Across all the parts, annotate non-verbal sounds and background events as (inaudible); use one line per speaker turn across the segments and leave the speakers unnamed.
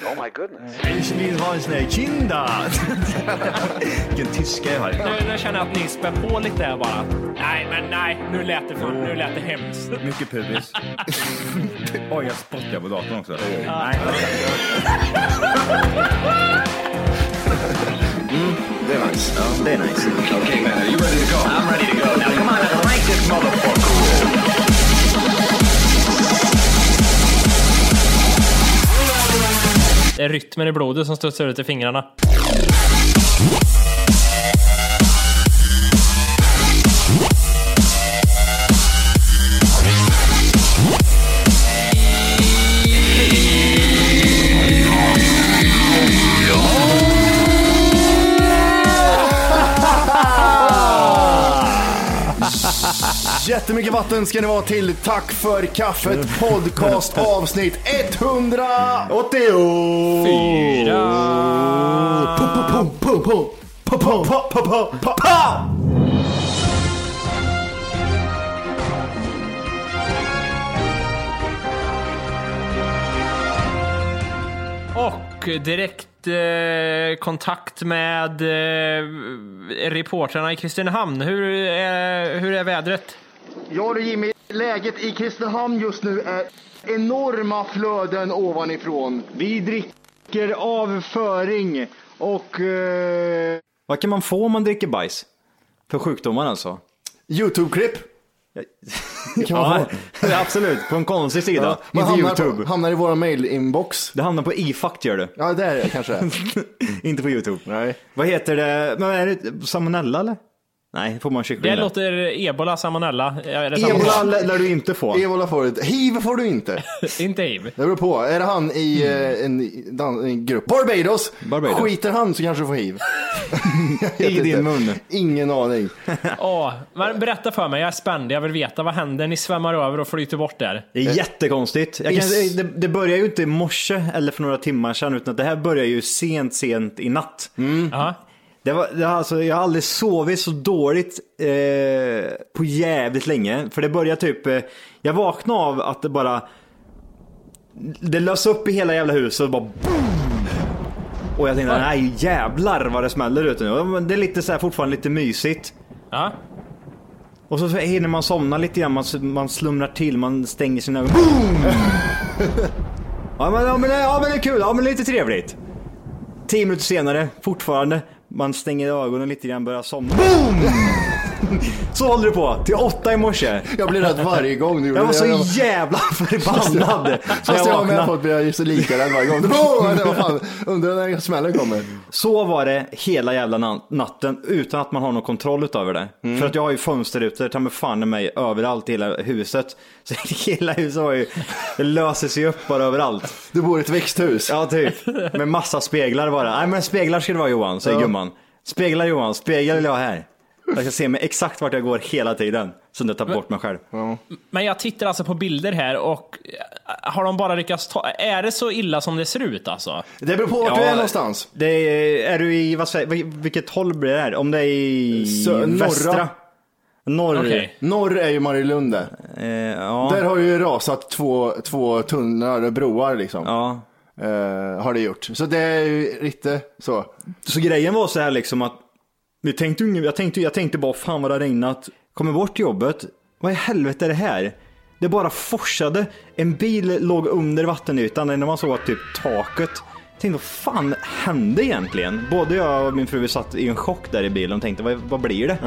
Ich vill ha en sån här kinda. (laughs) Vilken tyska jag har.
Nu, nu känner jag att ni spär på lite här bara. Nej, men nej, nu lät det, för, nu lät det hemskt.
Mycket pubis. (laughs) Oj, jag spottar på datorn också. Nej.
Det är nice.
Ja, det är nice.
Okay, man, are you ready to go? I'm ready to go. Now, come on, crank this motherfucker.
Det är rytmen i blodet som studsar ut i fingrarna.
Jättemycket vatten ska ni vara till Tack för kaffet podcast avsnitt 184.
Och direkt eh, kontakt med eh, reportrarna i Kristinehamn. Hur är, hur är vädret?
Ja du Jimmy, läget i Kristinehamn just nu är enorma flöden ovanifrån. Vi dricker avföring och... Eh,
Vad kan man få om man dricker bajs? För sjukdomar alltså?
Youtube-klipp.
Ja, (laughs)
få. (laughs)
absolut. På en konstig sida.
Ja, man
Inte
hamnar,
YouTube.
på, hamnar i våra mail-inbox.
Det hamnar på iFact gör det.
Ja, det är det kanske. (laughs)
Inte på YouTube.
Nej.
Vad heter det? Men är det salmonella eller? Nej, får man kyckling
Det
där.
låter ebola, salmonella. Samma
Ebola lär du inte få.
Ebola får du. Hiv får du inte. (laughs)
Inte hiv.
Det beror på. Är det han i eh, en, dan- en grupp Barbados,
Barbados.
skiter han så kanske du får hiv. (laughs) Jag vet
I din
inte.
mun.
Ingen aning. (laughs)
Åh, men berätta för mig, jag är spänd. Jag vill veta vad händer. Ni svämmar över och flyter bort där.
Det är jättekonstigt. Jag kan,
Is-
det, det börjar ju inte i morse eller för några timmar sedan utan det här börjar ju sent, sent i natt.
Ja.
Det var, det, alltså, jag har aldrig sovit så dåligt eh, på jävligt länge. För det började typ, eh, jag vaknade av att det bara, det lös upp i hela jävla huset och bara boom! Och jag tänkte, nej jävlar vad det smäller ute nu. Det är lite så här, fortfarande lite mysigt.
Ja.
Och så hinner man somna lite grann, man, man slumrar till, man stänger sina ögon. Boom! (laughs) ja, men, ja, men, ja men det är kul, ja men lite trevligt. Tio minuter senare, fortfarande, man stänger ögonen lite grann, börjar somna. Boom! (laughs) Så håller det på, till åtta i morse.
Jag blir rädd varje gång du gjorde
Jag var
det.
så jävla förbannad.
Fast
jag
jag har med på att bli så lika rädd varje gång. (laughs) Det var fan, undrar när smällen kommer.
Så var det hela jävla na- natten utan att man har någon kontroll utöver det. För att jag har ju fönsterrutor, ta mig fan i mig, överallt i hela huset. (laughs) Så hela huset har ju, det löser sig upp bara överallt.
Du bor i ett växthus.
Ja, typ. Med massa speglar bara. Nej, men speglar ska det vara Johan, säger
Ja.
gumman. Speglar Johan, speglar vill jag ha här. Jag ska se mig exakt vart jag går hela tiden. Så jag tar bort mig själv.
Men jag tittar alltså på bilder här och eh, har de bara lyckats ta... Är det så illa som det ser ut alltså?
Det beror på vart du är någonstans.
Det är, är du i, vad säger, vil- vilket håll blir det här? Om det är i
Sö- norra.
västra? Norr?
Okej.
Norr är ju Marielund där.
Eh, ja.
Där har ju rasat två, två tunnlar, broar liksom.
ja.
Eh, har det gjort. Så det är ju lite så.
Så grejen var så här liksom att vi tänkte, jag, tänkte, jag tänkte bara fan vad det har regnat. Kommer bort till jobbet. Vad i helvete är det här? Det bara forsade. En bil låg under vattenytan när man såg typ taket. Jag tänkte vad fan hände egentligen? Både jag och min fru vi satt i en chock där i bilen och tänkte vad, vad blir det?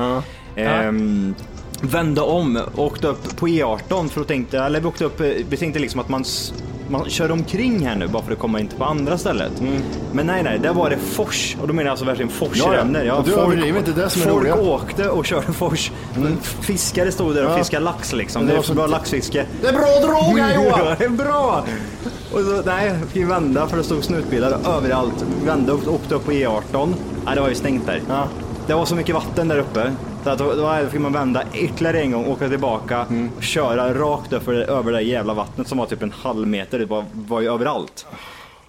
Ehm, vände om och åkte upp på E18 för att tänkte, eller vi åkte upp, eh, vi tänkte liksom att man, man kör omkring här nu bara för att komma in på andra stället. Men nej, nej, där var det fors och då menar jag alltså verkligen forsränner.
Ja, ja. Och du överdriver inte, det som är
folk
roliga.
åkte och körde fors. Fiskare stod där och
Ja.
fiskade lax liksom. Det
det
är bra laxfiske.
Det är bra drog här Johan! (laughs)
Ja, det är bra! Och så, nej, fick vända för det stod snutbilar överallt. Vände upp, åkte upp på E18. Nej, det var ju stängt där.
Ja.
Det var så mycket vatten där uppe. Så att då, då fick man vända ytterligare en gång, åka tillbaka,
Mm.
och köra rakt upp för, över det jävla vattnet som var typ en halv meter. Det var, var ju överallt.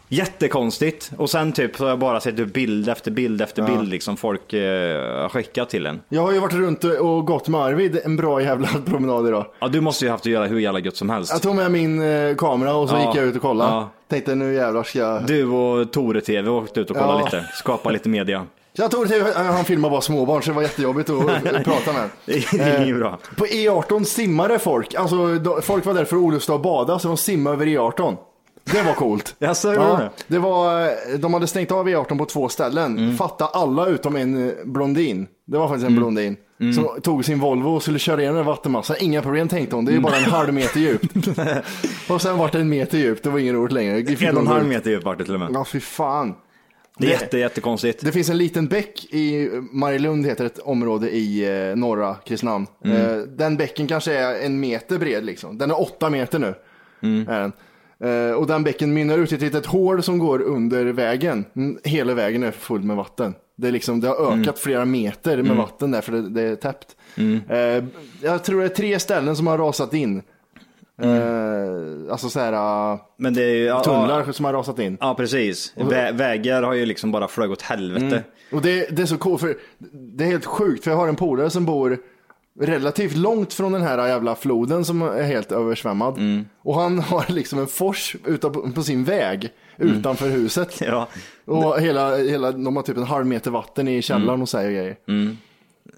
Jättekonstigt. Och sen typ så har jag bara sett upp bild efter bild efter bild liksom folk eh, skickat till en.
Jag har ju varit runt och gått med Arvid en bra jävla (laughs) promenad idag.
Ja, du måste ju haft att göra hur jävla gött som helst.
Jag tog med min eh, kamera och så
Ja.
gick jag ut och kollade.
Ja.
Tänkte nu jävlar ska jag...
Du och Tore TV åkte ut och kollade
Ja.
lite, skapa lite media.
Jag tog det till, han filmade bara småbarn så det var jättejobbigt att (laughs) prata med.
Det är inget bra.
På E18 simmade folk. Alltså folk var där för Olofstad och bada så de simmade över E18. Det var coolt. (laughs)
Jaså, de det?
det var, de hade stängt av E18 på två ställen.
Mm.
Fatta alla utom en eh, blondin. Det var faktiskt en blondin.
Mm.
Som tog sin Volvo och skulle köra igenom en vattenmassa. Inga problem tänkte hon. Det är ju bara en halv meter djupt. (laughs) och sen var det en meter djupt. Det var ingen roligt längre.
En och en halv meter djupt vart det till och med.
Ja, fy fan.
Det är jätte, jättekonstigt.
Det finns en liten bäck i Marielund heter ett område i eh, norra Kristinehamn.
Mm.
Eh, den bäcken kanske är en meter bred liksom. Den är åtta meter nu.
Mm.
Är den. Eh, och den bäcken mynnar ut i ett litet hål som går under vägen. Mm, Hela vägen är full med vatten. Det, är liksom, det har ökat
Mm.
flera meter med vatten där för det, det är täppt. Eh, jag tror det är tre ställen som har rasat in. Eh, alltså så här uh,
Men det är ju...
tunnlar
Ja,
som har rasat in.
ja precis. Vä vägar har ju liksom bara flög åt helvete.
Och det, det är så coolt för det är helt sjukt för jag har en polare som bor relativt långt från den här jävla floden som är helt översvämmad. Och han har liksom en fors utanpå, på sin väg utanför huset. (laughs)
Ja.
Och hela, hela, de har typ en halv meter vatten i källaren och säger grejer.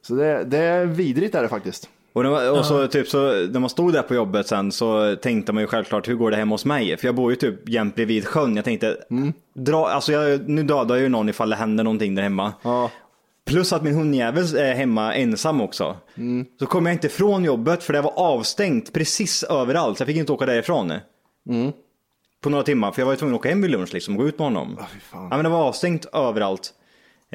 Så det, det är vidrigt är det faktiskt.
Och, var, och så, typ, så när man stod där på jobbet sen så tänkte man ju självklart hur går det hemma hos mig? För jag bor ju typ jämt bredvid sjön. Jag tänkte, dra, alltså jag, nu dödar jag ju någon ifall det händer någonting där hemma.
Ja.
Plus att min hundjävel är hemma ensam också. Så kom jag inte ifrån jobbet för det var avstängt precis överallt. Så jag fick inte åka därifrån. På några timmar, för jag var ju tvungen att åka hem vid lunch liksom och gå ut med honom.
fan.
ja, men det var avstängt överallt.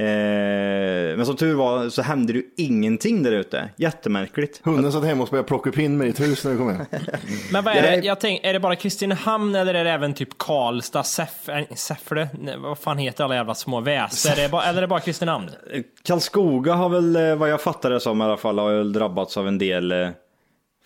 Eh, men som tur var så hände det ju ingenting där ute. Jättemärkligt.
Hunden satt hemma och spelade plocka upp med ditt hus när du kom hem. (laughs)
Men vad är det? Jag tänk, är det bara Kristinehamn eller är det även typ Karlstad, Säff, äh, Säffle? Vad fan heter alla jävla små väser? Är det bara, eller är det bara Kristinehamn?
Karlskoga har väl, eh, vad jag fattar det som i alla fall, har väl drabbats av en del eh,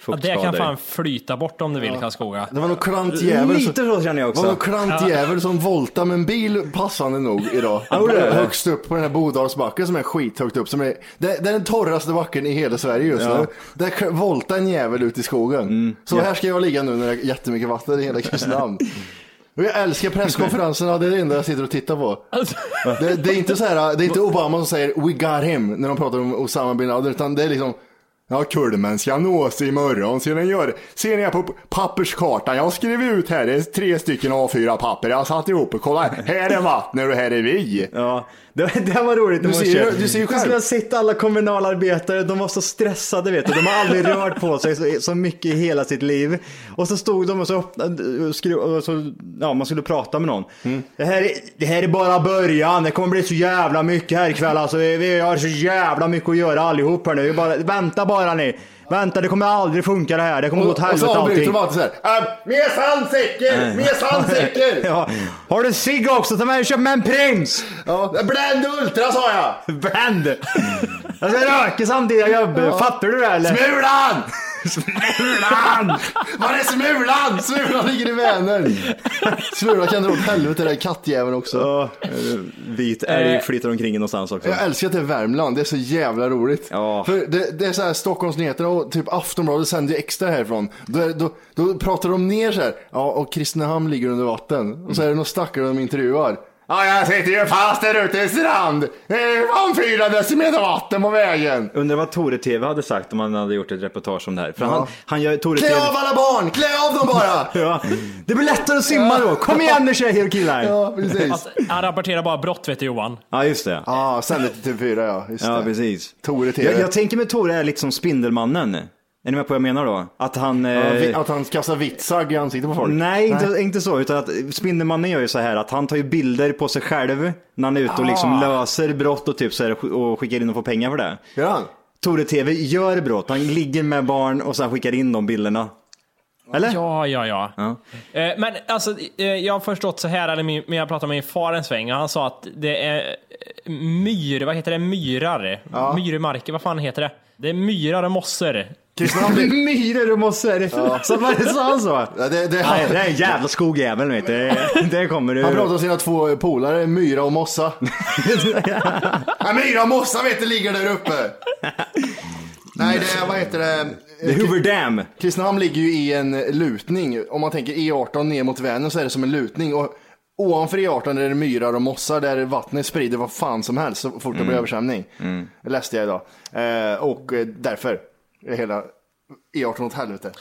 Ja, det kan fan flyta bort om du vill Karlskoga.
Det var nog klant jävel som...
Lite så känner jag
Det var
också.
någon klant jävel som voltade med en bil passande nog idag.
gjorde det?
Högst upp på den här Bodalsbacken som är skithögt upp. Som är, det, det är den torraste backen i hela Sverige just nu. Där voltar en jävel ut i skogen. Så här ska jag ligga nu när det är jättemycket vatten i hela Kristinehamn. Och (laughs) jag älskar presskonferenserna, det är det enda jag sitter och tittar på. Det, det är inte så här, det är inte Obama som säger we got him när de pratar om Osama bin Laden, utan det är liksom Ja, kulmen ska nås imorgon, Ser ni, gör. Ser ni här på papperskartan? Jag har skrivit ut här, det är tre stycken A4-papper jag har satt ihop. Och kolla, här är vattnet och här är vi.
Ja, det, det var roligt i morse.
du ser ju själv.
skulle ha sett alla kommunalarbetare, de var så stressade vet du. De har aldrig rört på sig så, så mycket i hela sitt liv. Och så stod de och så öppnade, och skrev, och så, ja man skulle prata med någon.
Mm.
Det, här är, det här är bara början, det kommer bli så jävla mycket här ikväll alltså. Vi, vi har så jävla mycket att göra allihop här nu. Bara, vänta bara ni. Vänta, det kommer aldrig funka det här. Det kommer gå åt
Och, och så
helvete
avbryter
allting.
de alltid såhär, äh, mer sandsäcker, mer sandsäcker. (laughs)
Ja. Har du cigg också? Ta med och köp med en prins!
ja, Blend Ultra sa jag.
Bränd! Jag ska röka samtidigt jag jobbar. Fattar du det eller?
Smulan!
Smulan!
Var är Smulan? Smulan ligger i Vänern. Smulan kan dra åt helvete, den där kattjäveln också.
Ja, eh, vit älg flyter omkring någonstans också.
Jag älskar att det är Värmland, det är så jävla roligt.
Ja.
För det, det är så här Stockholmsnyheterna och typ Aftonbladet sänder ju extra härifrån. Då, är- då, då pratar de ner så här, ja och Kristinehamn ligger under vatten. Och så är det någon stackare de intervjuar. Ja, jag sitter ju fast där ute i strand. Det är fan fyra decimeter vatten på vägen.
Undrar vad Tore TV hade sagt om han hade gjort ett reportage om det här. För han, han gör Tore
Klä
TV...
av alla barn, klä av dem bara! (laughs)
Ja. Det blir lättare att simma då. Kom igen nu tjejer och killar. Ja,
Ja, precis.
Alltså, han rapporterar bara brott vet du Johan.
just det.
Ja, sänd det till TV4 ja. Just
Ja,
det.
precis.
Tore TV.
Jag, jag tänker med Tore är lite som Spindelmannen. Är ni med på vad jag menar då? Att han...
Ja,
eh,
Att han kastar vitsag i ansiktet på folk.
Nej, inte, inte så. Utan att Spindelmannen gör ju så här att han tar ju bilder på sig själv när han är ute och liksom löser brott och typ så här, och skickar in och får pengar för det.
Gör han?
Tore TV gör brott. Han ligger med barn och sen skickar in de bilderna. Eller?
Ja, ja, ja.
Ja.
Eh, Men alltså, eh, jag har förstått så här, eller min, jag pratade med min far en sväng och han sa att det är eh, myr, vad heter det, myrar? Myrmarker, vad fan heter det? Det är myrar och mossor.
Kristinehamn,
Myror och mossor. Så var det sa han så?
ja, det, det,
Nej, det är en (laughs) jävla skogjävel vet du. Det kommer du.
Han pratar om sina två polare, Myra och Mossa. (laughs) ja, Myra och Mossa vet du ligger där uppe. Nej, det är, vad heter det?
The Hoover Dam.
Kristinehamn ligger ju i en lutning. Om man tänker E18 ner mot Vänern så är det som en lutning. Och ovanför E18 är det myrar och mossar där vattnet sprider vad fan som helst så fort det blir översvämning. Det läste jag idag. Eh, och eh, därför är hela E18 åt helvete.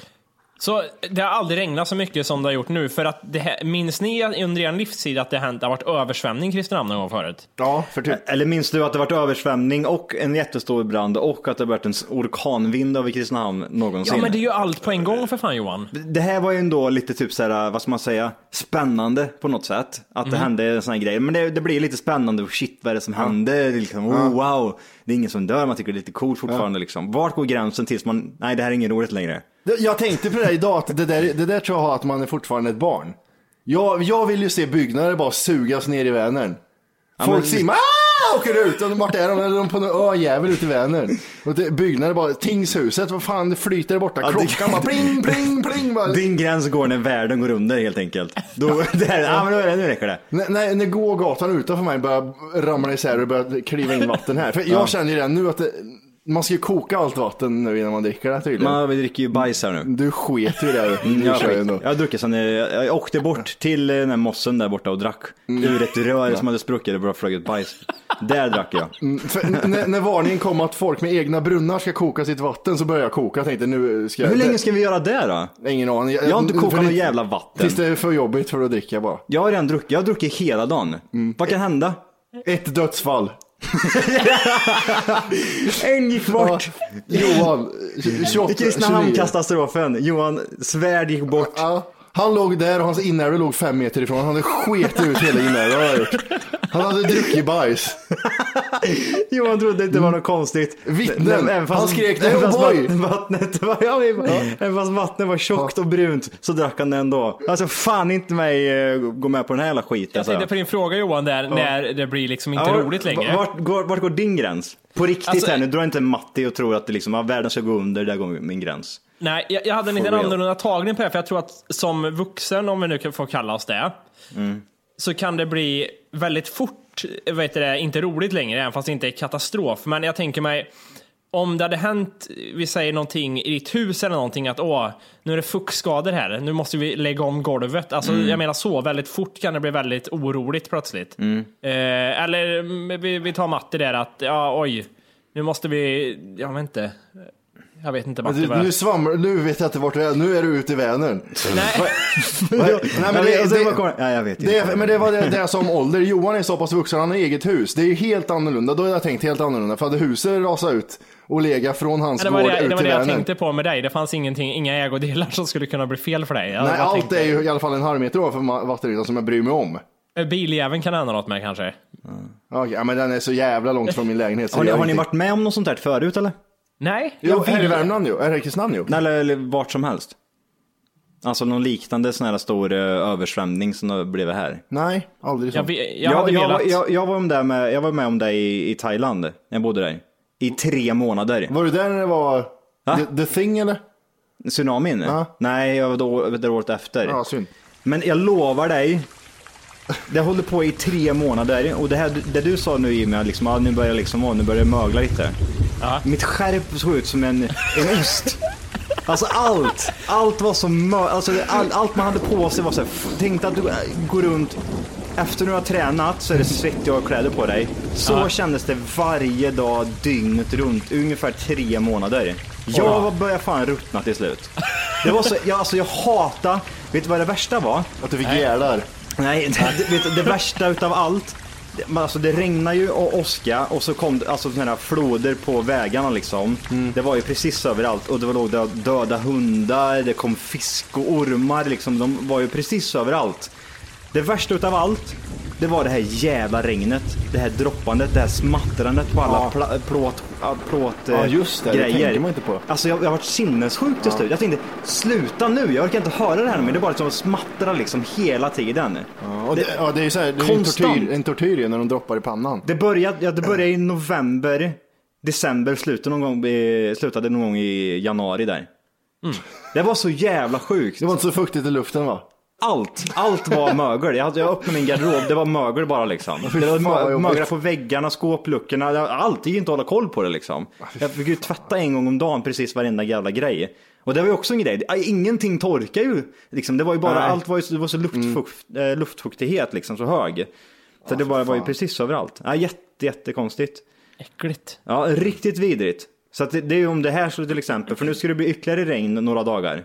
Så det har aldrig regnat så mycket som det har gjort nu, för att det här, minns ni under er livstid att det hänt, det har varit översvämning i Kristinehamn någon gång förut?
Ja, för typ.
Eller minns du att det varit översvämning och en jättestor brand och att det varit en orkanvind över Kristinehamn någonsin?
Ja, men det är ju allt på en gång för fan Johan.
Det här var ju ändå lite typ såhär, vad ska man säga, spännande på något sätt. Att det hände en sån här grej. Men det, det blir lite spännande, shit vad är det som händer? Liksom, oh, wow, det är ingen som dör, man tycker det är lite coolt fortfarande liksom. Vart går gränsen tills man, nej det här är inget roligt längre?
Jag tänkte på det idag, att det där, det där tror jag att man är fortfarande ett barn. Jag, jag vill ju se byggnader bara sugas ner i Vänern. Folk
men-
simmar, åker ut, och vart är de? Är de på någon öjävel ute i Vänern? Och det, byggnader bara, tingshuset, vad fan, det flyter där borta.
Ja, det-
Klockan bara pling, pling, pling. Bara.
Din gräns går när världen går under helt enkelt. Då, det här, ja men då är nu räcker det.
När, när, när gågatan utanför mig börjar ramla isär och börjar kliva in vatten här. För jag känner ju redan nu att det, man ska ju koka allt vatten nu innan man dricker det tydligen.
Man dricker ju bajs här nu.
Du sket ju där. Du
Jag,
ju ändå.
jag har druckit sen jag, jag åkte bort till eh, den här mossen där borta och drack ur ett rör som hade spruckit och bara flög ett bajs. Där drack jag.
Mm, För när, när varningen kom att folk med egna brunnar ska koka sitt vatten så började jag koka. Jag tänkte nu ska jag...
Hur länge ska vi göra det då?
Ingen aning.
Jag har inte kokat något
det-
jävla vatten.
Tills det är för jobbigt för att dricka bara.
Jag har redan druckit, jag har druckit hela dagen. Vad kan hända?
Ett dödsfall. (laughs)
En gick bort.
Johan, 28,
I
29.
Kristinehamn-katastrofen. Johan Svärd gick bort.
Ja, han låg där och hans inälvor låg fem meter ifrån. Han hade sket ut hela inälvan han hade druckit bajs. (laughs)
Johan trodde inte det var något konstigt.
Vittnen.
Även fast-
Han skrek,
även
"Oh
fast
boy."
vatten- vattnet var, ja, Även fast vattnet var tjockt och brunt så drack han det ändå. Alltså fan inte mig eh, gå med på den här jävla skiten.
Jag tänkte på din fråga Johan där, när det blir liksom inte
Ja,
roligt längre.
Vart går, vart går din gräns? På riktigt
Alltså-
här nu, dra inte Matti och tror att det liksom, ja, världen ska gå under, där går min gräns.
Nej, jag, jag hade en liten annorlunda tagning på det, här, för jag tror att som vuxen, om vi nu kan få kalla oss det,
Mm.
Så kan det bli väldigt fort, heter det, inte roligt längre, även fast det inte är katastrof. Men jag tänker mig, om det hade hänt, vi säger någonting i ditt hus eller någonting, att åh, nu är det fuktskador här, nu måste vi lägga om golvet. Alltså,
Mm.
jag menar så, väldigt fort kan det bli väldigt oroligt plötsligt.
Mm.
Eh, eller vi, vi tar Matti där, att ja, oj, nu måste vi, jag vet inte. Jag vet inte Matti
Du,
vad jag...
nu svamlar nu vet jag inte vart du är. Nu är du ute i Vänern.
Nej. (laughs) (laughs)
Nej, men det,
ja, jag vet inte.
det, men det var det, det jag sa om ålder. Johan är så pass vuxen, han har eget hus. Det är ju helt annorlunda. Då har jag tänkt helt annorlunda. För hade huset rasat ut och lega från hans
Ja, det var
gård
det,
ut
det, var
till
det jag
Vänern.
tänkte på med dig. Det fanns ingenting, inga ägodelar som skulle kunna bli fel för dig. Jag
Nej, allt
tänkte,
är ju i alla fall en halv meter ovanför vattenytan som jag bryr mig om.
Biljäveln kan hända något med kanske.
Okej, ja, men den är så jävla långt från min lägenhet. så
Har ni, har ni varit med om något sånt här förut eller?
Nej,
Jo,
jag
här i
vill...
Värmland ju. Är det Kristinehamn ju?
Nej, Eller, eller vart som helst? Alltså någon liknande sån här stor eh, översvämning som har blivit här.
Nej, aldrig så.
Jag, jag
Jag,
hade
jag,
velat...
var- jag, jag, var med där med, jag var med om det i, i Thailand, jag bodde där. I tre månader.
Var du där när det var
Va?
the, the thing eller?
Tsunamin?
Ja.
Nej, jag var då, det året efter.
Ja, synd.
Men jag lovar dig, det håller på i tre månader och det här det du sa nu Jimmy, att liksom, ja, nu börjar liksom, åh, nu börjar det mögla lite.
Ja.
Mitt skärp såg ut som en, en ost. Alltså allt, allt var så mö, alltså all, allt man hade på sig var så här, tänk att du äh, går runt efter du har tränat så är det svettiga kläder på dig. Så
Ja.
kändes det varje dag dygnet runt, ungefär tre månader. Jag
Ja.
var började fan ruttna till slut. Det var så, jag, alltså jag hata, vet du vad det värsta var?
Att du fick gärdar.
Nej, det, vet, du, det värsta utav allt. men Alltså det regnar ju och åska och så kom det alltså såna här floder på vägarna liksom. Det var ju precis överallt och det var låg döda hundar, det kom fisk och ormar liksom. De var ju precis överallt. Det värsta utav allt, det det var det här jävla regnet. Det här droppandet, det här smattrandet på alla
Ja.
pla- plåt, ja, plåt
Ja,
eh,
just det, det
grejer.
tänker man inte på.
Alltså jag, jag har varit sinnessjuk till slut. Jag tänkte, sluta nu, jag orkar inte höra det här men det bara som att smattra liksom hela tiden.
Ja, och det, ja, det är ju så här, det är en
Konstant.
tortyr, en tortyr ju när de droppar i pannan.
Det började, ja, det började i november, december, slutade någon gång, eh, slutade någon gång i januari där. Det var så jävla sjukt.
Det var inte så fuktigt i luften va?
Allt, allt var mögel. Jag, jag öppnade min garderob, det var mögel bara liksom. Det var mö- mögel på väggarna, skåpluckorna, allt. Det gick inte att hålla koll på det liksom. Jag fick ju tvätta en gång om dagen precis varenda jävla grej. Och det var ju också en grej, ingenting torkar ju. Liksom. Det var ju bara,
Nej.
allt var ju så, det var så luftfukt, eh, luftfuktighet liksom, så hög. Så det bara var ju precis överallt. Ja, jätte, jättekonstigt.
Äckligt.
Ja, riktigt vidrigt. Så att det, det är ju om det här så till exempel, för nu ska det bli ytterligare regn några dagar.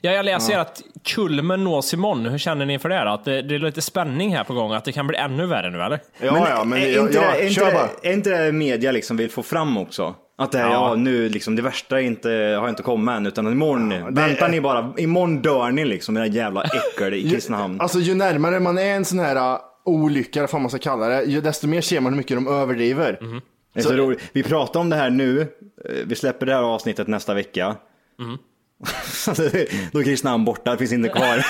Ja, jag läser att kulmen nås imorgon. Hur känner ni för det? Då? Att det, det är lite spänning här på gång, att det kan bli ännu värre nu eller?
Ja, ja, men
är,
jag,
inte
ja,
det, är, inte det, är inte det media liksom vill få fram också? Att det här,
Ja.
ja. nu liksom, det värsta är inte, har inte kommit än, utan imorgon, väntar ni bara, imorgon dör ni liksom, era jävla äckel i Kristinehamn.
Alltså ju närmare man är en sån här uh, olycka, eller vad man ska kalla det, ju desto mer ser man hur mycket de överdriver.
Det är så roligt. Vi pratar om det här nu, Eh, vi släpper det här avsnittet nästa vecka. (laughs) Då är Kristinehamn borta, det finns inte kvar.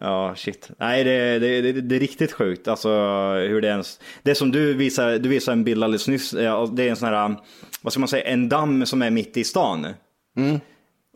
(laughs) ja, shit. Nej, det, det, det, det är riktigt sjukt. Alltså hur det ens... Det som du visar, du visar en bild alldeles nyss, det är en sån här, vad ska man säga, en damm som är mitt i stan. Mm.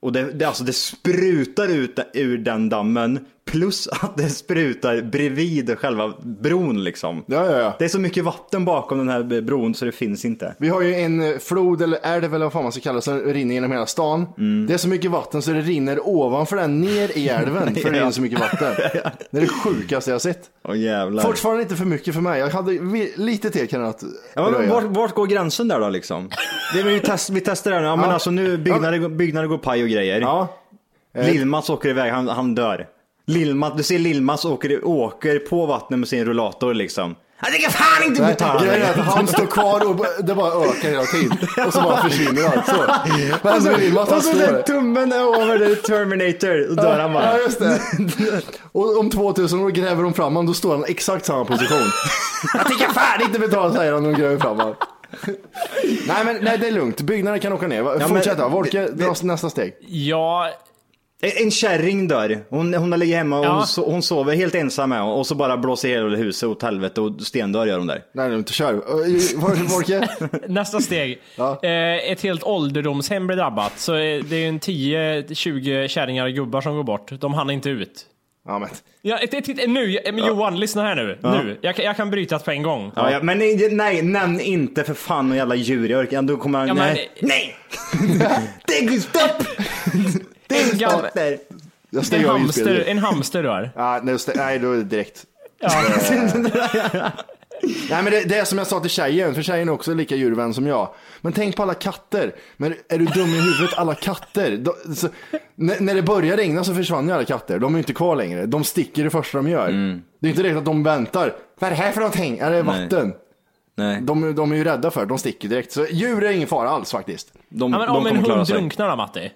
Och det, det, alltså det sprutar ut ur den dammen, plus att det sprutar bredvid själva bron liksom.
Ja, ja, ja.
Det är så mycket vatten bakom den här bron så det finns inte.
Vi har ju en eh, flod eller älv eller vad fan man ska kalla det som rinner genom hela stan. Det är så mycket vatten så det rinner ovanför den ner i älven för det rinner (laughs) så mycket vatten. (laughs) Det är det sjukaste jag har sett.
Åh jävlar.
Fortfarande inte för mycket för mig. Jag hade lite till kunnat
Ja, men vart, vart går gränsen där då liksom? Det är, vi, test, vi testar det här nu. Ja, men alltså nu byggnader, byggnader går paj och grejer.
Ja.
Lill-Mats åker iväg, han, han dör. Lill-Mats, du ser Lill-Mats åker, åker på vattnet med sin rullator liksom. Han tänker fan inte betala
grejen är att
det.
han står kvar och det bara ökar hela tiden. Och så bara försvinner allt så. Men
Och så,
han
och så den tummen är över the Terminator och dör han bara.
Ja, just det. Och om 2000 år gräver de fram honom, då står han i exakt samma position. (laughs) Jag tänker fan inte betala, säger han och gräver fram honom. Nej men nej, det är lugnt, byggnaden kan åka ner.
men-
Fortsätt då, Volke, dra nästa steg.
Ja,
En, kärring dör. Hon, hon har ligger hemma och
Ja.
hon, so, hon sover helt ensam med och så bara blåser hela huset åt helvete och stendör gör hon där.
Nej, lugnt, kör. Vol- Volke? (laughs)
nästa steg.
Ja.
Eh, ett helt ålderdomshem blir drabbat. Så eh, det är en 10-20 kärringar och gubbar som går bort. De hann inte ut.
Ja, men.
Ja, ett, ett, ett, nu, men Johan, lyssna här nu. nu. Jag, kan- jag kan bryta på en gång.
Ja, ja, men nej, nej, nämn inte för fan någon jävla djur. Jag orkar, då kommer
Ja, men-
nej. Nej! (laughs) det är stopp! Det är stopp där.
Jag
En
stänger
hamster, en hamster dör.
Ja, nej, stä- nej, då är det direkt.
Ja. (laughs) (laughs)
Nej men det, det är som jag sa till tjejen, för tjejen är också lika djurvän som jag. Men tänk på alla katter. Men är du dum i huvudet? Alla katter. De, så, när, när det börjar regna så försvann ju alla katter. De är inte kvar längre. De sticker det första de gör. Det är inte direkt att de väntar. Vad är det här för någonting? Är det vatten?
Nej,
De, de är ju rädda för det. De sticker direkt. Så djur är ingen fara alls faktiskt.
de,
Ja, men
de
om en hund drunknar då, Matti?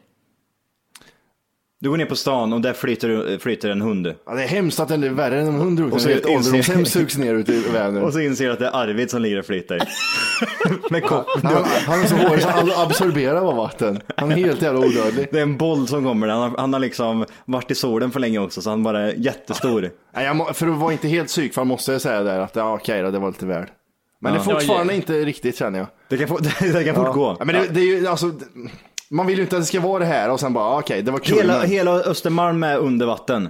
Du går ner på stan och där flyter, flyter en hund.
Ja, det är hemskt att det är värre än en hund.
Och så
Ett ålderdomshem sugs ner ute i Vänern.
Och så inser du att det är Arvid som ligger och flyter. (laughs) Med kopp.
Han, han är så hårig så han absorberar av vatten. Han är helt jävla odödlig.
Det är en boll som kommer. Han har, han har liksom varit i solen för länge också så han bara är jättestor. (laughs)
Nej, jag må, för att vara inte helt psykfall måste jag säga där att ja, okej då, det var lite väl. Men
Ja.
det är fortfarande inte riktigt känner jag.
Det kan, få, (laughs) det kan fort gå.
Ja, men det, det är ju alltså, man vill ju inte att det ska vara det här och sen bara okej, det var kul.
Hela,
men-
hela Östermalm är under vatten.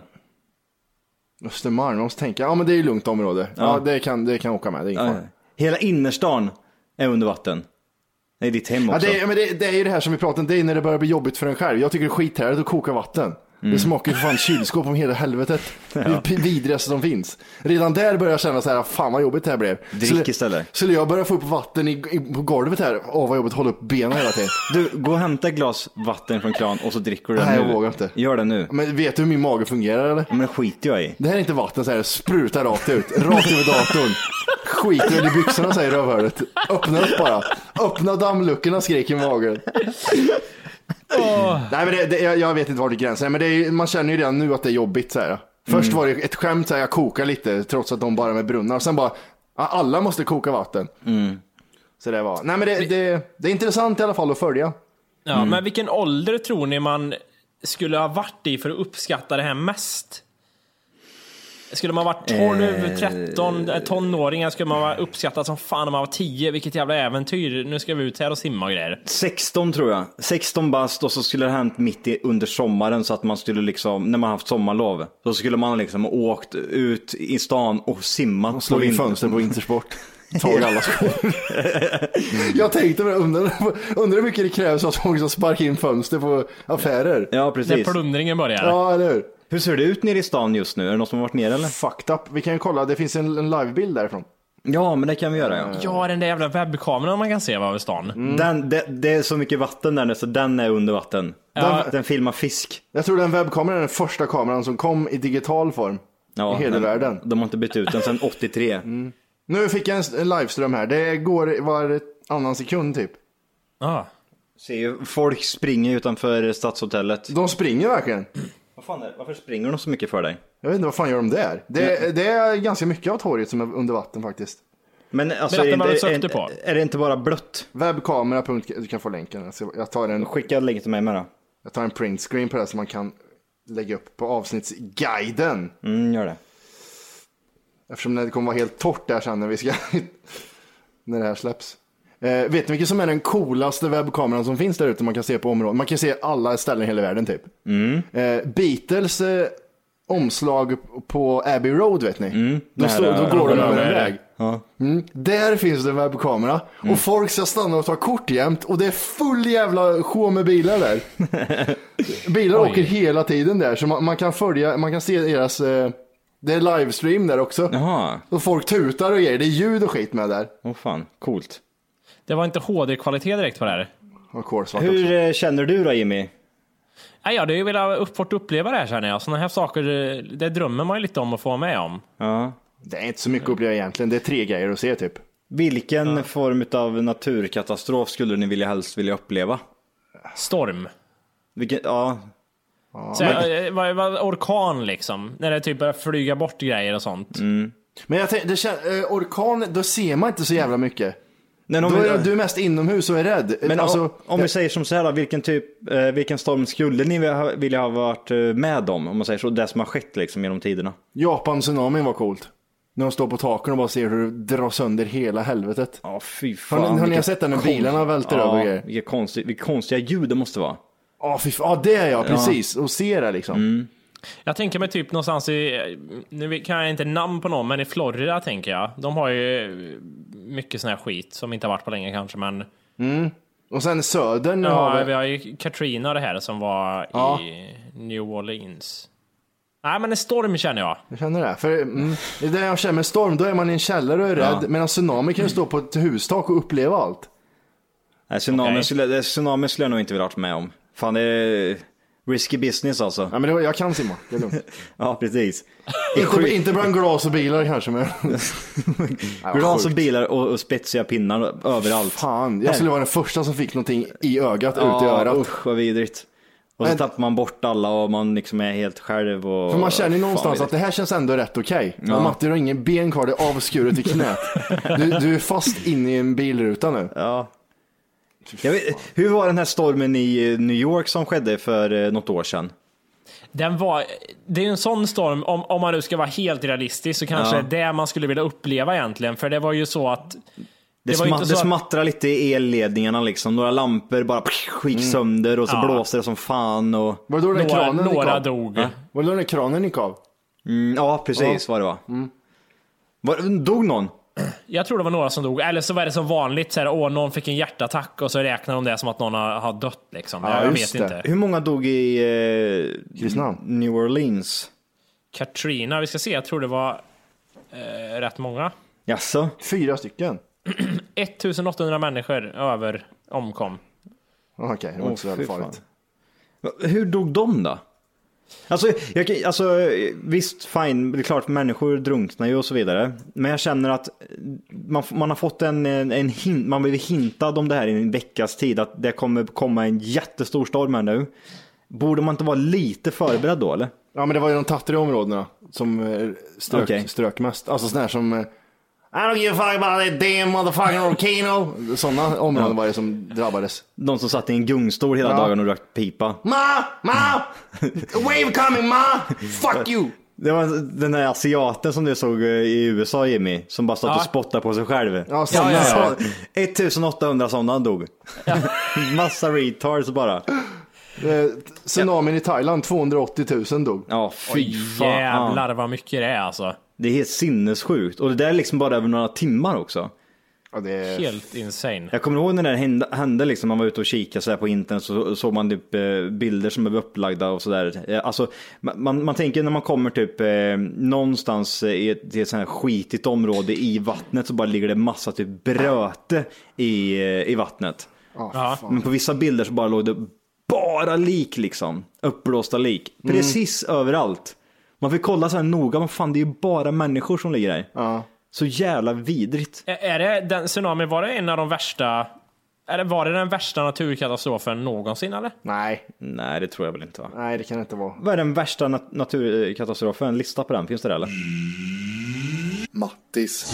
Östermalm, jag måste tänka, ja men det är ju lugnt område. Ja,
Ja.
det, kan, det kan åka med, det är ingen fara.
Hela innerstan är under vatten. Det är ditt hem
Ja,
också.
det, är, men det, det är ju det här som vi pratade om, det är när det börjar bli jobbigt för en själv. Jag tycker det är skithärligt att koka vatten.
Mm.
Det smakar ju för fan kylskåp om hela helvetet. Det är det vidrigaste som finns. Redan där börjar jag känna så här, fan vad jobbigt det här blev.
Drick istället.
Skulle jag börja få upp vatten i, i, på golvet här, åh vad jobbigt hålla upp benen hela tiden. (laughs)
Du, gå och hämta ett glas vatten från kran och så dricker du det
Nej,
nu.
jag vågar inte.
Gör det nu.
Men vet du hur min mage fungerar eller?
Ja, Men det skiter jag i.
Det här är inte vatten så här, sprutar rakt ut, rakt över datorn. Skiter väl i byxorna säger rövhålet. Öppna upp bara. Öppna dammluckorna skriker magen. Nej men det, det, jag, jag vet inte var det är, men det är, man känner ju redan nu att det är jobbigt så här. Först var det ett skämt, så här, jag kokar lite trots att de bara är med brunnar. Och sen bara, alla måste koka vatten. Så det var, nej men det, det, det är intressant i alla fall att följa.
Ja, Men vilken ålder tror ni man skulle ha varit i för att uppskatta det här mest? Skulle man varit 12, 13, eh, tonåringar skulle man vara uppskattad som fan om man var 10. Vilket jävla äventyr. Nu ska vi ut här och simma och grejer.
16 tror jag. 16 bast och så skulle det hänt mitt i, under sommaren så att man skulle liksom, när man haft sommarlov, så skulle man liksom åkt ut i stan och simmat.
Och slog
på
in fönster på Intersport. Tagit (laughs) alla skor. jag tänkte, men undrar, undrar hur mycket det krävs att folk ska sparka in fönster på affärer.
Ja,
När
precis.
plundringen börjar.
Ja, eller hur?
Hur ser det ut nere i stan just nu? Är det någon som har varit nere eller?
Fucked up. Vi kan ju kolla, det finns en, en livebild därifrån.
Ja, men det kan vi göra ja.
Ja, den där jävla webbkameran man kan se över stan.
Den, det, det är så mycket vatten där nu så den är under vatten.
Ja.
Den, den filmar fisk.
Jag tror den webbkameran är den första kameran som kom i digital form
Ja,
i hela
den,
världen.
De har inte bytt ut den sedan (laughs) 83.
Nu fick jag en, liveström här. Det går var annan sekund typ.
Ja.
Ser ju, folk springer utanför stadshotellet.
De springer verkligen.
Vad fan är, varför springer de så mycket för dig?
Jag vet inte vad fan gör de där. Det, det är ganska mycket av torget som är under vatten faktiskt.
Men alltså,
Berätta
är,
vad du
det-
sökte
är,
på.
är det inte bara blött?
Webbkamera. Du kan få länken. Jag tar en,
Skicka länken till mig med då.
jag tar en print screen på det som man kan lägga upp på avsnittsguiden.
Mm, gör det.
Eftersom det kommer vara helt torrt där sen när vi ska (laughs) när det här släpps. Eh, vet ni vilken som är den coolaste webbkameran som finns där ute man kan se på området? Man kan se alla ställen i hela världen typ. Eh, Beatles eh, omslag på Abbey Road vet ni. då, står, då går de över en väg. Mm. Där finns det en webbkamera och folk ska stanna och ta kort jämt och det är full jävla show med bilar där. (laughs) bilar
Oj.
åker hela tiden där så man, man kan följa, man kan se deras, eh, det är livestream där också.
Jaha,
Och folk tutar och grejer, det är ljud och skit med där.
åh fan, coolt.
Det var inte HD-kvalitet direkt på det här.
Också.
Hur eh, känner du då Jimmy?
Nej, jag hade ju velat upp, fått uppleva det här känner jag. Sådana här saker, eh, det drömmer man ju lite om att få vara med om.
Ja.
Det är inte så mycket att uppleva egentligen, det är tre grejer att se typ.
Vilken form av naturkatastrof skulle ni vilja helst vilja uppleva?
Storm.
Vilken, ja,
Så, eh, vad, vad, orkan liksom. När det typ börjar flyga bort grejer och sånt.
Men jag tänkte, eh, orkan, då ser man inte så jävla mycket.
Nej, om
Då
vi-
är du mest inomhus och är rädd.
Men
alltså,
om, om vi säger som så här då, vilken typ, eh, vilken storm skulle ni vilja ha- varit eh, med om? Om man säger så, det som har skett liksom genom tiderna.
Japan tsunamin var coolt. När de står på taken och bara ser hur det drar sönder hela helvetet.
Ja, fy
Har
fan.
ni, har ni sett den när bilarna välter
ja,
över grejer?
vilka konstiga, vilka konstiga ljud det måste vara.
Ja, fy fan. Ja, det är jag, precis. Och se det liksom.
Jag tänker mig typ någonstans i, nu kan jag inte namn på någon, men i Florida tänker jag. De har ju mycket sån här skit som inte har varit på länge kanske, men
Och sen södern
ja,
har
vi
vi...
har ju Katrina det här som var
Ja.
i New Orleans. Nej, men en storm känner jag.
Jag känner det. För mm, det är det jag känner med storm, då är man i en källare och är rädd. Medan tsunami kan ju stå på ett hustak och uppleva allt.
Nej, tsunamin,
Okej.
skulle, det- tsunamin skulle jag nog inte vilja varit med om. Fan, det är risky business alltså.
Ja, men det jag kan simma, det är lugnt. (laughs)
Ja, precis. (laughs)
inte, inte bland glas och bilar kanske, (laughs) men...
Glas och bilar och, och spetsiga pinnar överallt.
Fan, jag skulle vara den första som fick någonting i ögat, ut i
Ja,
örat.
usch vad vidrigt. Och så
Men-
tappar man bort alla och man liksom är helt själv. Och,
För man känner ju
Fan,
någonstans
vidrigt.
att det här känns ändå rätt okej.
Ja.
Ja. Matti, du har ingen ben kvar, det är avskuret i knät. Du, du är fast inne i en bilruta nu.
Ja. Jag vet, hur var den här stormen i eh, New York som skedde för eh, något år sedan?
Den var, det är en sån storm, om, om man nu ska vara helt realistisk, så kanske
Ja.
det är det man skulle vilja uppleva egentligen. För det var ju så att...
Det,
ju
sma- det smattrar lite i elledningarna liksom. Några lampor bara pff, gick sönder och så
Ja.
blåste det som fan. Och...
Var det då den
Några,
kranen
några dog.
Var det då den kranen gick av?
Mm, ja, precis var det va.
Mm.
var. Dog någon?
Jag tror det var några som dog. Eller så var det som vanligt, så här, åh, någon fick en hjärtattack och så räknar de det som att någon har, har dött. Liksom.
Ja,
jag vet
det.
inte.
Hur många dog i eh. New Orleans?
Katrina, vi ska se, jag tror det var eh, rätt många.
Jaså?
Fyra stycken? (clears throat)
1800 människor över omkom.
Okej, det var inte så
fy fan.
farligt.
Hur dog de då? Alltså, jag, alltså, visst, fine, det är klart människor drunknar ju och så vidare. Men jag känner att man, man har fått en, en, en hint, man blivit hintad om det här i en veckas tid, att det kommer komma en jättestor storm här nu. Borde man inte vara lite förberedd då eller?
Ja men det var ju de tattriga områdena som eh, strök,
Okej.
strök mest. Alltså sådana här som eh, I don't give a fuck about that damn motherfucking volcano. Sådana områden var det som drabbades.
De som satt i en gungstol hela
Ja.
dagen och rökte pipa.
Ma! Ma! A wave coming ma! Fuck you!
Det var den där asiaten som du såg eh, i USA Jimmy, som bara
Ja.
och spottade på sig själv.
Ja, sådana.
Ja, ja,
Ja,
ja.
1800 sådana dog. (laughs) Massa retards bara.
Eh, tsunamin i Thailand, 280 000 dog.
Ja, fy fan.
jävlar vad mycket det är alltså.
Det är helt sinnessjukt. Och det där är liksom bara över några timmar också.
Ja, det är...
Helt insane.
Jag kommer ihåg när det hände, hände liksom, man var ute och kikade så här på internet så såg man typ eh, bilder som är upplagda och sådär. Eh, Alltså, man, man, tänker när man kommer typ eh, någonstans i ett, i ett sånt här skitigt område i vattnet så bara ligger det massa typ bröte i, i vattnet.
Ja.
Men på vissa bilder så bara låg det bara lik liksom. Uppblåsta lik. Precis överallt. Man fick kolla så här noga, men fan det är ju bara människor som ligger där.
Ja.
Så jävla vidrigt.
Är är det den tsunamin, var det en av de värsta, eller var det den värsta naturkatastrofen någonsin eller?
Nej,
Nej, det tror jag väl inte va?
nej det kan det inte vara.
Vad är den värsta nat- naturkatastrofen? Lista på den, finns det det, eller?
Mattis.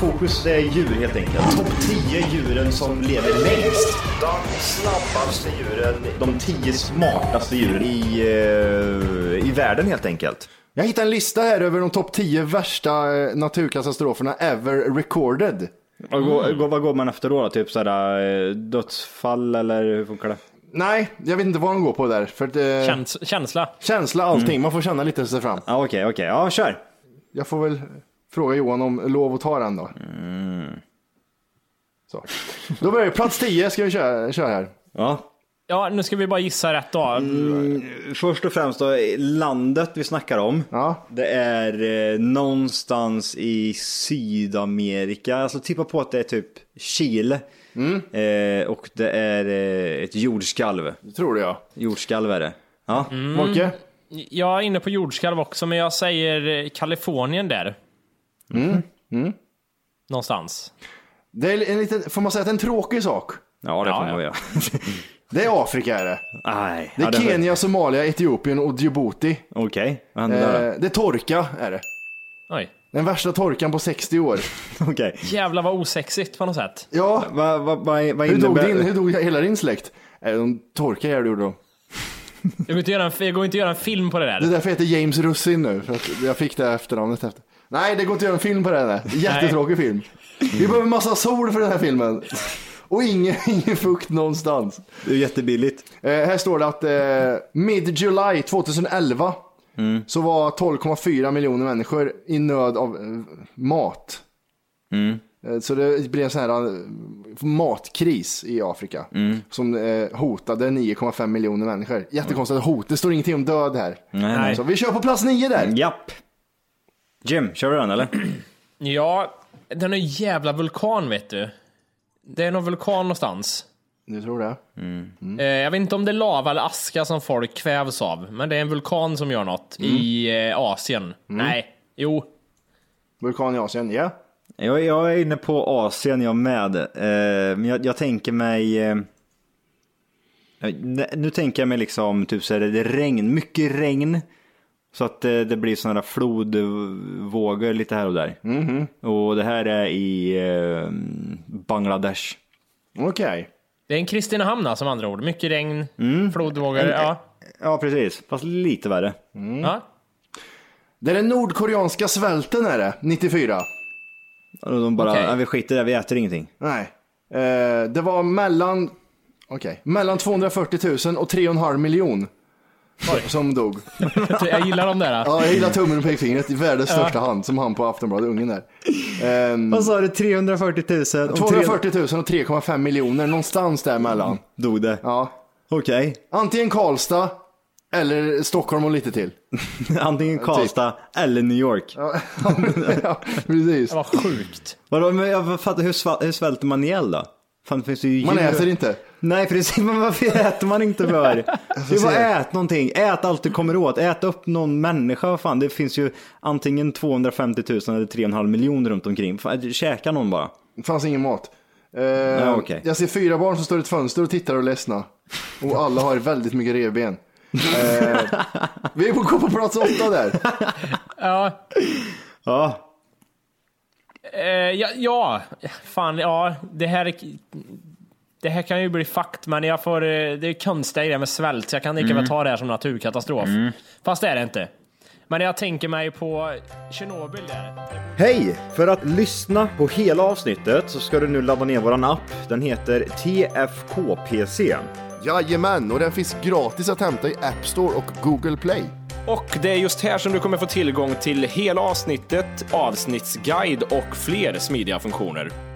Fokus är djur helt enkelt. Topp 10 djuren som lever längst. De snabbaste djuren. De 10 smartaste djuren i, eh, i världen helt enkelt.
Jag hittade en lista här över de topp 10 värsta eh, naturkatastroferna ever recorded.
Vad, går, vad går man efter då? då? Typ sådär eh, dödsfall eller hur funkar det?
Nej, jag vet inte vad de går på där. För att, eh,
Käns känsla.
känsla, allting. Man får känna lite sig fram.
Ja, okej, okej. Ja, kör.
Jag får väl fråga Johan om lov att ta den då. Så. Då börjar vi. Plats 10 ska vi köra, köra här.
Ja.
Ja, nu ska vi bara gissa rätt då.
Först och främst då, landet vi snackar om.
Ja.
Det är eh, någonstans i Sydamerika. Alltså tippa på att det är typ Chile. Eh, och det är eh, ett jordskalv.
Det tror det ja.
Jordskalv är det. Ja.
Molke?
Jag är inne på jordskalv också, men jag säger eh, Kalifornien där. Någonstans.
Det är en liten, får man säga att det är en tråkig sak?
Ja, det
Ja,
får man
ja.
göra. (laughs)
Det är Afrika är det.
Nej.
Det är
ja, det
Kenya, Somalia, Etiopien och Djibouti.
Okej, vad hände där
Eh, det är torka är det.
Oj.
Den värsta torkan på 60 år.
då? (laughs) Okej.
Jävlar vad osexigt på något sätt.
Ja,
Vad vad- vad- vad
hur dog, din, hur dog hela din släkt? Eh, De torkade ihjäl gjorde de.
Det går inte att göra en, det går inte att göra en film på det
Det är
där.
därför jag heter James Russin nu. För att jag fick det efternamnet efter. Nej, det går inte att göra en film på det här. Jättetråkig film. Vi behöver massa sol för den här filmen. Och ingen, (laughs) ingen fukt någonstans.
Det är jättebilligt.
Eh, här står det att eh, mid-July 2011 så var 12,4 miljoner människor i nöd av eh, mat. Eh, så det blev en sån här eh, matkris i Afrika som eh, hotade 9,5 miljoner människor. Jättekonstigt hot, det står ingenting om död här.
Nej,
Så vi kör på plats nio där.
Japp. Jim, kör du den eller? (clears throat)
Ja, den är jävla vulkan vet du. Det är någon vulkan någonstans.
Du tror det?
Eh, jag vet inte om det är lava eller aska som folk kvävs av, men det är en vulkan som gör något i eh, Asien. Nej, jo.
Vulkan i Asien, ja.
Jag, jag är inne på Asien jag med. Eh, men jag, jag tänker mig... Eh, nu tänker jag mig liksom typ så här, det regn, mycket regn. Så att eh, det blir sådana flodvågor lite här och där. Och det här är i eh, Bangladesh.
Okej.
Det är en Kristinehamn som andra ord. Mycket regn, flodvågor. Ja.
Ja, precis. Fast lite värre.
ja.
Det är den nordkoreanska svälten är det, 94.
Och de bara, ja, vi skiter i det, vi äter ingenting.
Nej. Eh, det var mellan, okej, mellan 240 000 och 3,5 miljon. Som dog. (laughs)
Jag gillar de där.
Ja, jag gillar tummen och pekfingret i världens största hand, som han på Aftonbladet, ungen där. Ehm,
Vad sa du? 340 000? Och
240 000 och 3,5 miljoner, någonstans däremellan.
Dog det?
Ja.
Okej.
Antingen Karlstad eller Stockholm och lite till. (laughs)
Antingen Karlstad eller New York.
ja, (laughs) precis.
Det var sjukt.
Vadå, men jag fattar, hur, sval- hur svälter man ihjäl då? Fan, det finns ju
Man
djur-
äter inte.
Nej precis, (laughs) men varför äter man inte för? (laughs) Det är bara ät någonting, ät allt du kommer åt, ät upp någon människa, fan. Det finns ju antingen 250 000 eller 3,5 miljoner runt omkring. Fan, käka någon bara.
Det fanns ingen mat. Eh,
okej.
Jag ser fyra barn som står i ett fönster och tittar och är ledsna. Och alla har väldigt mycket revben. Eh, vi får gå på plats åtta där.
Ja,
Ja,
eh, ja, ja, fan, ja, det här det här kan ju bli fakt, men jag får, eh, det är konstiga grejer med svält, så jag kan lika väl ta det här som naturkatastrof. Fast det är det inte. Men jag tänker mig på Tjernobyl där.
Hej! För att lyssna på hela avsnittet så ska du nu ladda ner våran app. Den heter TFKPC.
Jajamän, och den finns gratis att hämta i App Store och Google Play.
Och det är just här som du kommer få tillgång till hela avsnittet, avsnittsguide och fler smidiga funktioner.